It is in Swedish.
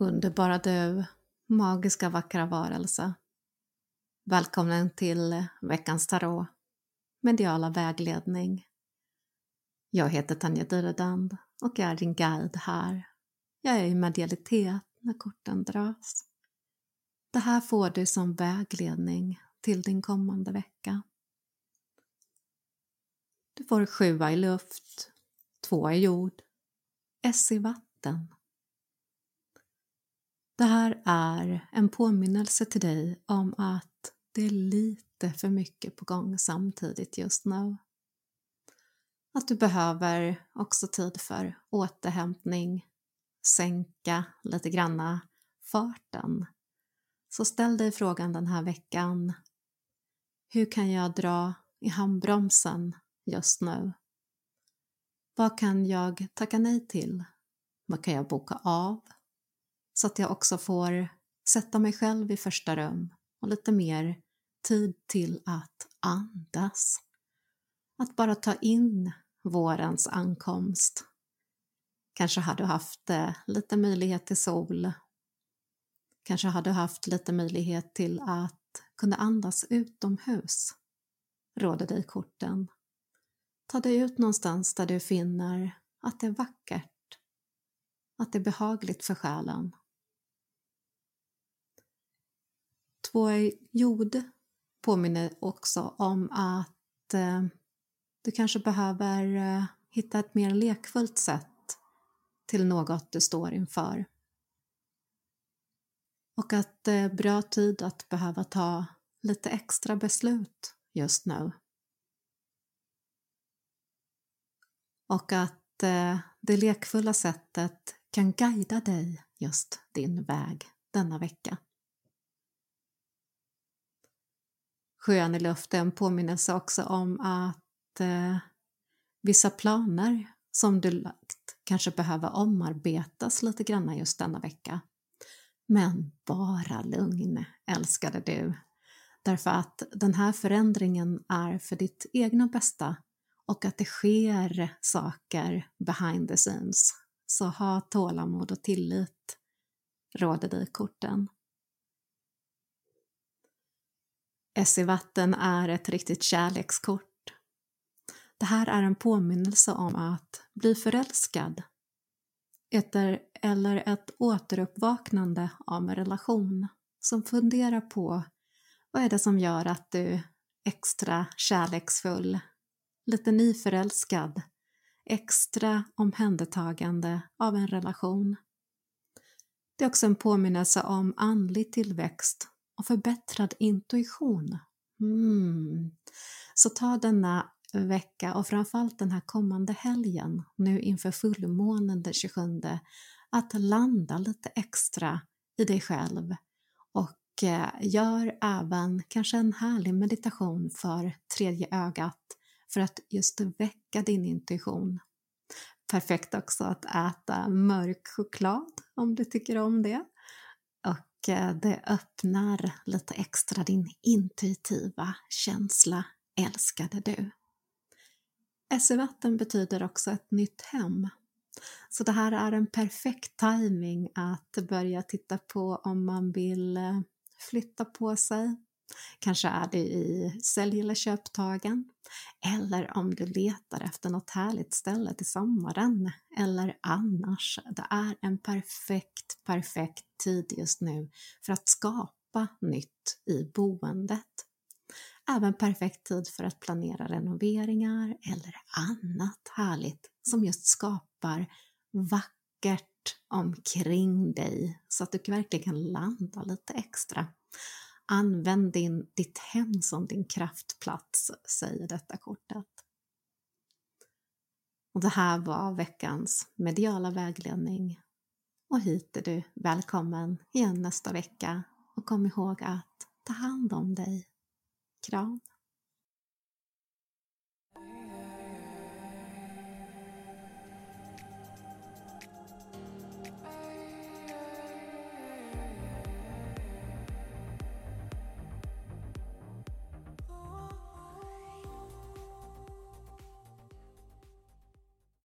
Underbara du, magiska vackra varelse. Välkommen till veckans tarot, mediala vägledning. Jag heter Tanja Dyredand och är din guide här. Jag är i medialitet när korten dras. Det här får du som vägledning till din kommande vecka. Du får sjua i luft, två i jord, S i vatten det här är en påminnelse till dig om att det är lite för mycket på gång samtidigt just nu. Att du behöver också tid för återhämtning, sänka lite granna farten. Så ställ dig frågan den här veckan. Hur kan jag dra i handbromsen just nu? Vad kan jag tacka nej till? Vad kan jag boka av? Så att jag också får sätta mig själv i första rum och lite mer tid till att andas. Att bara ta in vårens ankomst. Kanske har du haft eh, lite möjlighet till sol. Kanske har du haft lite möjlighet till att kunna andas utomhus. Råder dig korten. Ta dig ut någonstans där du finner att det är vackert, att det är behagligt för själen Två jord påminner också om att eh, du kanske behöver eh, hitta ett mer lekfullt sätt till något du står inför. Och att det är bra tid att behöva ta lite extra beslut just nu. Och att eh, det lekfulla sättet kan guida dig just din väg denna vecka. Sjön i luften påminnelse också om att eh, vissa planer som du lagt kanske behöver omarbetas lite grann just denna vecka. Men bara lugn, älskade du. Därför att den här förändringen är för ditt egna bästa och att det sker saker behind the scenes. Så ha tålamod och tillit, råder dig korten. S i vatten är ett riktigt kärlekskort. Det här är en påminnelse om att bli förälskad eller ett återuppvaknande av en relation som funderar på vad är det som gör att du är extra kärleksfull, lite nyförälskad, extra omhändertagande av en relation. Det är också en påminnelse om andlig tillväxt och förbättrad intuition. Mm. Så ta denna vecka och framförallt den här kommande helgen nu inför fullmånen den 27 att landa lite extra i dig själv och eh, gör även kanske en härlig meditation för tredje ögat för att just väcka din intuition. Perfekt också att äta mörk choklad om du tycker om det och eh, det öppnar lite extra din intuitiva känsla, älskade du. SU-vatten betyder också ett nytt hem. Så det här är en perfekt timing att börja titta på om man vill eh, flytta på sig, Kanske är det i sälj eller köptagen eller om du letar efter något härligt ställe till sommaren eller annars. Det är en perfekt, perfekt tid just nu för att skapa nytt i boendet. Även perfekt tid för att planera renoveringar eller annat härligt som just skapar vackert omkring dig så att du verkligen kan landa lite extra. Använd din, ditt hem som din kraftplats, säger detta kortet. Och det här var veckans mediala vägledning. Och hit är du välkommen igen nästa vecka och kom ihåg att ta hand om dig. Kram!